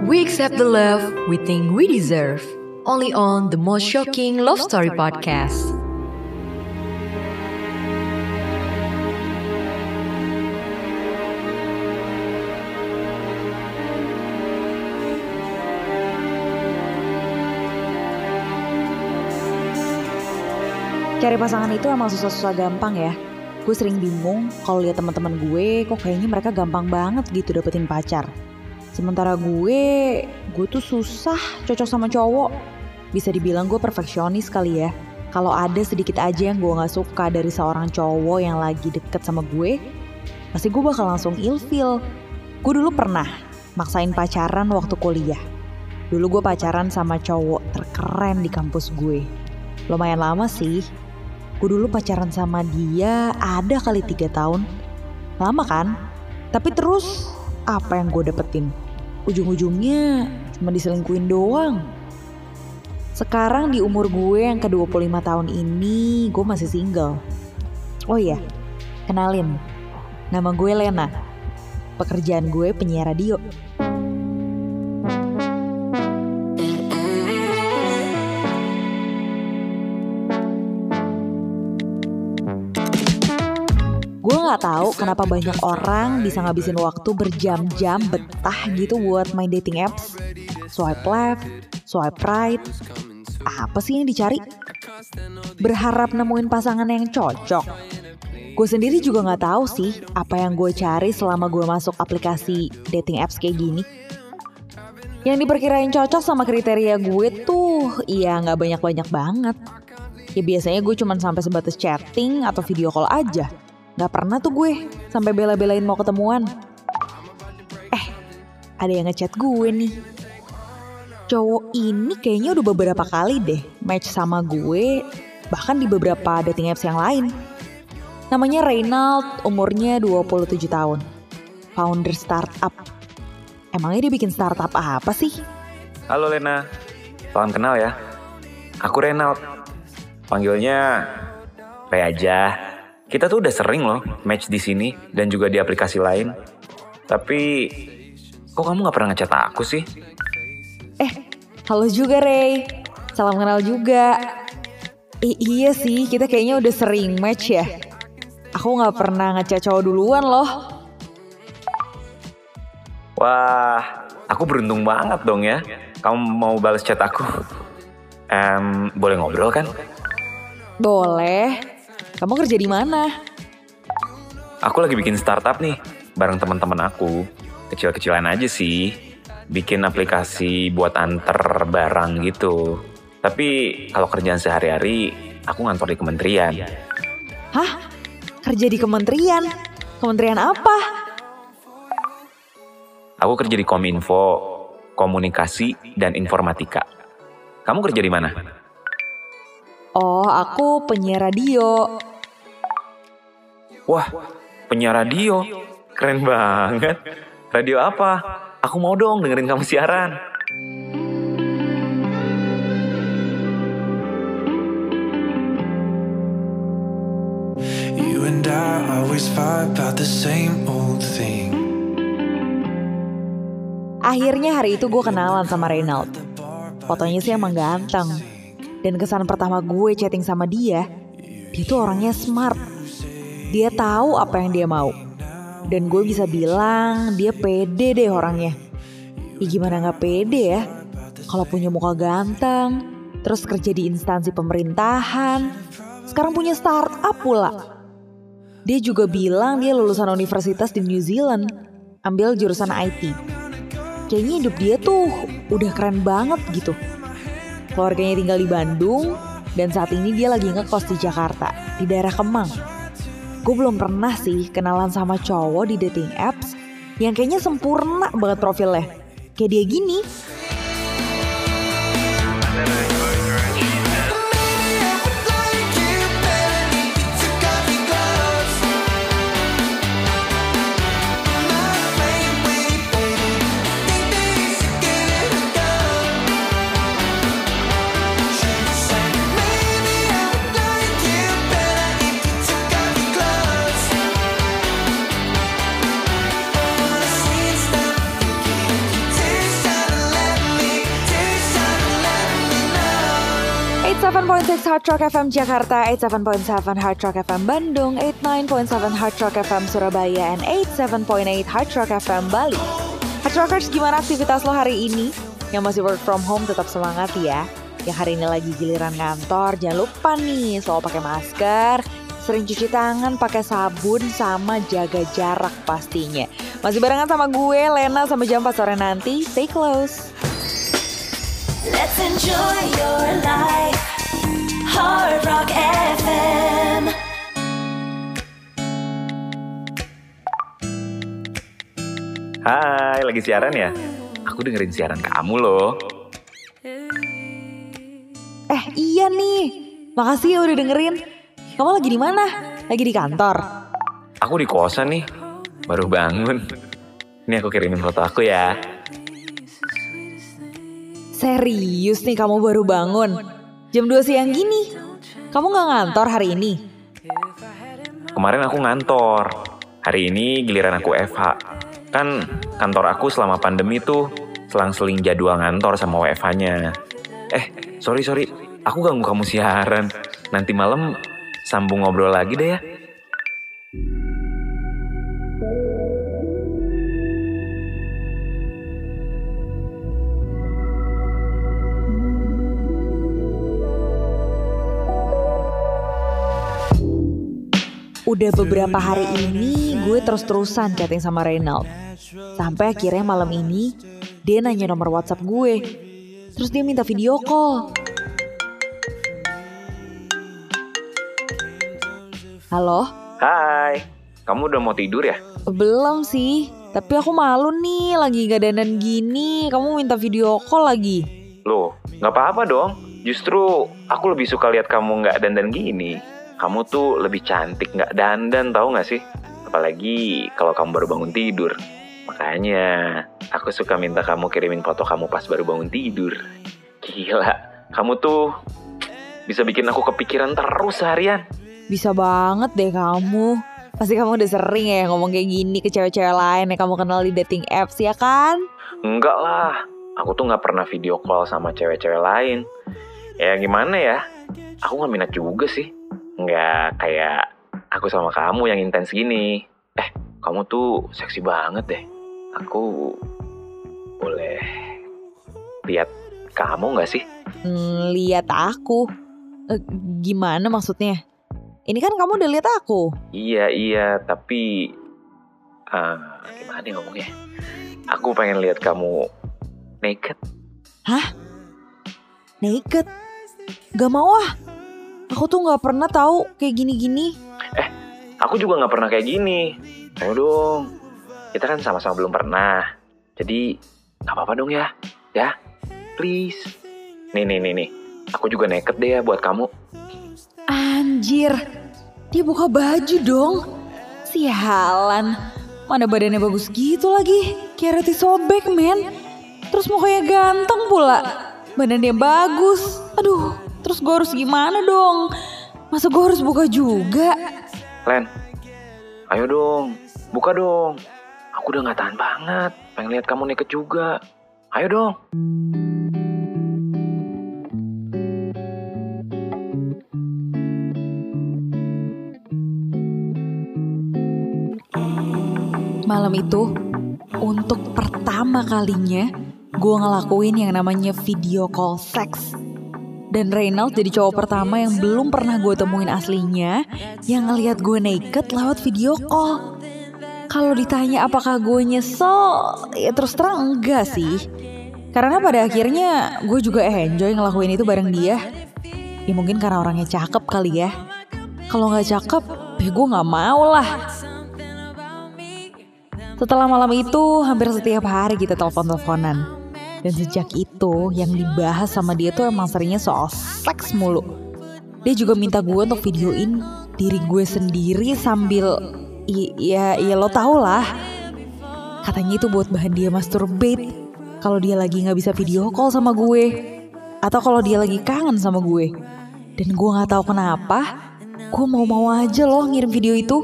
We accept the love we think we deserve. Only on the most shocking love story podcast. Cari pasangan itu emang susah-susah gampang ya. Gue sering bingung kalau lihat teman-teman gue kok kayaknya mereka gampang banget gitu dapetin pacar. Sementara gue, gue tuh susah cocok sama cowok. Bisa dibilang gue perfeksionis kali ya. Kalau ada sedikit aja yang gue gak suka dari seorang cowok yang lagi deket sama gue, pasti gue bakal langsung ilfil. Gue dulu pernah maksain pacaran waktu kuliah. Dulu gue pacaran sama cowok terkeren di kampus gue. Lumayan lama sih, Gue dulu pacaran sama dia ada kali tiga tahun. Lama kan? Tapi terus apa yang gue dapetin? Ujung-ujungnya cuma diselingkuin doang. Sekarang di umur gue yang ke-25 tahun ini gue masih single. Oh iya, kenalin. Nama gue Lena. Pekerjaan gue penyiar radio. Nggak tahu kenapa banyak orang bisa ngabisin waktu berjam-jam betah gitu buat main dating apps. Swipe left, swipe right. Apa sih yang dicari? Berharap nemuin pasangan yang cocok. Gue sendiri juga nggak tahu sih apa yang gue cari selama gue masuk aplikasi dating apps kayak gini. Yang diperkirain cocok sama kriteria gue tuh ya nggak banyak-banyak banget. Ya biasanya gue cuman sampai sebatas chatting atau video call aja. Gak pernah tuh gue sampai bela-belain mau ketemuan. Eh, ada yang ngechat gue nih. Cowok ini kayaknya udah beberapa kali deh match sama gue, bahkan di beberapa dating apps yang lain. Namanya Reynald, umurnya 27 tahun. Founder startup. Emangnya dia bikin startup apa sih? Halo Lena, salam kenal ya. Aku Reynald. Panggilnya P aja. Kita tuh udah sering loh match di sini dan juga di aplikasi lain. Tapi kok kamu nggak pernah ngechat aku sih? Eh, halo juga Ray. Salam kenal juga. I iya sih, kita kayaknya udah sering match ya. Aku nggak pernah ngechat cowok duluan loh. Wah, aku beruntung banget dong ya. Kamu mau balas chat aku? Um, boleh ngobrol kan? Boleh. Kamu kerja di mana? Aku lagi bikin startup nih, bareng teman-teman aku. Kecil-kecilan aja sih. Bikin aplikasi buat anter barang gitu. Tapi kalau kerjaan sehari-hari, aku ngantor di kementerian. Hah? Kerja di kementerian? Kementerian apa? Aku kerja di Kominfo, Komunikasi dan Informatika. Kamu kerja di mana? Oh, aku penyiar radio. Wah, penyiar radio. Keren banget. Radio apa? Aku mau dong dengerin kamu siaran. You and I always fight about the same old thing. Akhirnya hari itu gue kenalan sama Reynald. Fotonya sih emang ganteng. Dan kesan pertama gue chatting sama dia, dia tuh orangnya smart. Dia tahu apa yang dia mau. Dan gue bisa bilang dia pede deh orangnya. Ya gimana gak pede ya? Kalau punya muka ganteng, terus kerja di instansi pemerintahan, sekarang punya startup pula. Dia juga bilang dia lulusan universitas di New Zealand, ambil jurusan IT. Kayaknya hidup dia tuh udah keren banget gitu. Keluarganya tinggal di Bandung, dan saat ini dia lagi ngekos di Jakarta, di daerah Kemang. Gue belum pernah sih kenalan sama cowok di dating apps yang kayaknya sempurna banget profilnya. Kayak dia gini. 87.6 Hard Rock FM Jakarta, 87.7 Hard Rock FM Bandung, 89.7 Hard Rock FM Surabaya, and 87.8 Hard Rock FM Bali. Hard Rockers, gimana aktivitas lo hari ini? Yang masih work from home tetap semangat ya. Yang hari ini lagi giliran kantor, jangan lupa nih selalu pakai masker, sering cuci tangan pakai sabun sama jaga jarak pastinya. Masih barengan sama gue, Lena, sampai jam 4 sore nanti. Stay close. Let's enjoy your life. Hard Rock FM. Hai, lagi siaran ya? Aku dengerin siaran kamu loh. Eh iya nih, makasih ya udah dengerin. Kamu lagi di mana? Lagi di kantor. Aku di kosan nih, baru bangun. Ini aku kirimin foto aku ya. Serius nih kamu baru bangun? Jam 2 siang gini? Kamu gak ngantor hari ini? Kemarin aku ngantor. Hari ini giliran aku FH. Kan kantor aku selama pandemi tuh selang-seling jadwal ngantor sama WFH-nya. Eh, sorry sorry, aku ganggu kamu siaran. Nanti malam sambung ngobrol lagi deh ya. Udah beberapa hari ini gue terus-terusan chatting sama Reynald. Sampai akhirnya malam ini dia nanya nomor WhatsApp gue. Terus dia minta video call. Halo? Hai, kamu udah mau tidur ya? Belum sih, tapi aku malu nih lagi gak dandan gini. Kamu minta video call lagi. Loh, nggak apa-apa dong. Justru aku lebih suka lihat kamu nggak dandan gini. Kamu tuh lebih cantik nggak dandan tahu nggak sih? Apalagi kalau kamu baru bangun tidur. Makanya aku suka minta kamu kirimin foto kamu pas baru bangun tidur. Gila, kamu tuh bisa bikin aku kepikiran terus seharian. Bisa banget deh kamu. Pasti kamu udah sering ya ngomong kayak gini ke cewek-cewek lain yang kamu kenal di dating apps ya kan? Enggak lah, aku tuh nggak pernah video call sama cewek-cewek lain. Ya gimana ya, aku nggak minat juga sih. Nggak kayak aku sama kamu yang intens gini. Eh, kamu tuh seksi banget deh. Aku boleh lihat kamu nggak sih? Hmm, lihat aku. Eh, gimana maksudnya? Ini kan kamu udah lihat aku. Iya iya, tapi ah, gimana nih ngomongnya? Aku pengen lihat kamu naked. Naked. Gak mau ah. Aku tuh gak pernah tahu kayak gini-gini. Aku juga nggak pernah kayak gini. Ayo dong. Kita kan sama-sama belum pernah. Jadi nggak apa-apa dong ya. Ya, please. Nih nih nih nih. Aku juga naked deh ya buat kamu. Anjir. Dia buka baju dong. Sialan. Mana badannya bagus gitu lagi. Kayak roti sobek men. Terus mukanya ganteng pula. Badannya bagus. Aduh, terus gue harus gimana dong? Masa gue harus buka juga? Len, ayo dong. Buka dong. Aku udah nggak tahan banget. Pengen lihat kamu naked juga. Ayo dong. Malam itu, untuk pertama kalinya, gue ngelakuin yang namanya video call seks. Dan Reynald jadi cowok pertama yang belum pernah gue temuin aslinya, yang ngeliat gue naked lewat video call. Kalau ditanya apakah gue nyesel, ya terus terang enggak sih. Karena pada akhirnya gue juga enjoy ngelakuin itu bareng dia. Ya mungkin karena orangnya cakep kali ya. Kalau nggak cakep, ya gue nggak mau lah. Setelah malam itu, hampir setiap hari kita telepon-teleponan. Dan sejak itu, yang dibahas sama dia tuh emang seringnya soal seks mulu. Dia juga minta gue untuk videoin diri gue sendiri sambil, ya, ya lo tau lah. Katanya itu buat bahan dia masturbate. Kalau dia lagi nggak bisa video call sama gue, atau kalau dia lagi kangen sama gue. Dan gue nggak tahu kenapa, gue mau-mau aja loh ngirim video itu.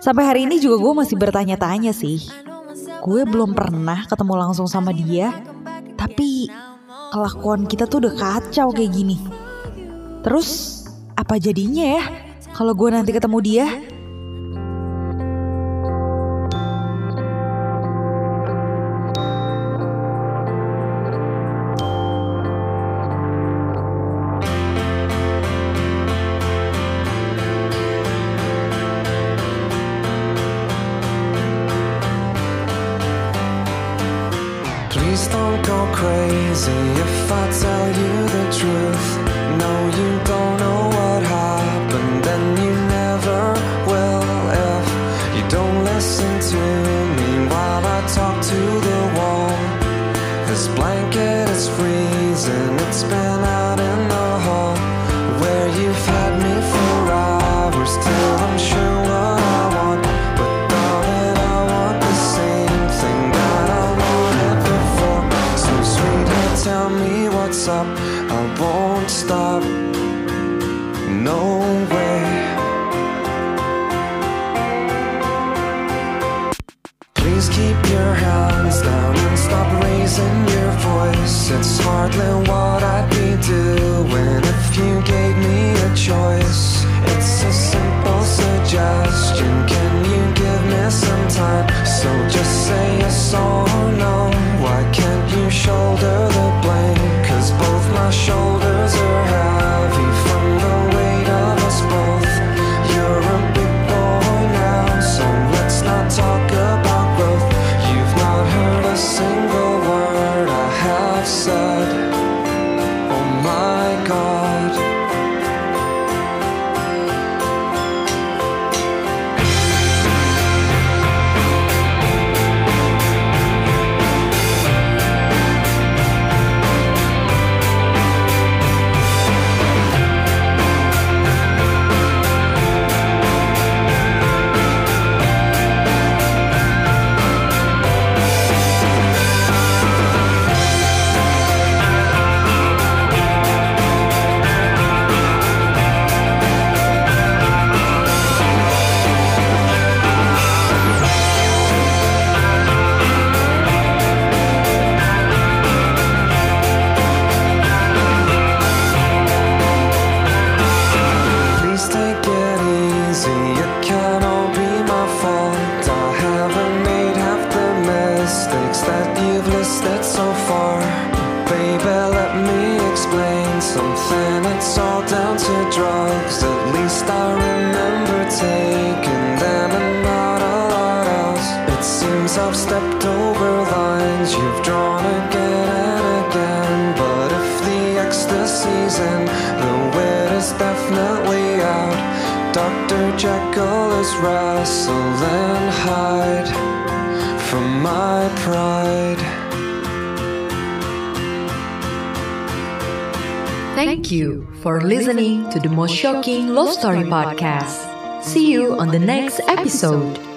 Sampai hari ini juga gue masih bertanya-tanya sih gue belum pernah ketemu langsung sama dia, tapi kelakuan kita tuh udah kacau kayak gini. Terus apa jadinya ya kalau gue nanti ketemu dia? up, I won't stop. No way. definitely out. Dr. Jekyll is Russell and Hyde from my pride. Thank you for listening to the most shocking love story podcast. See you on the next episode.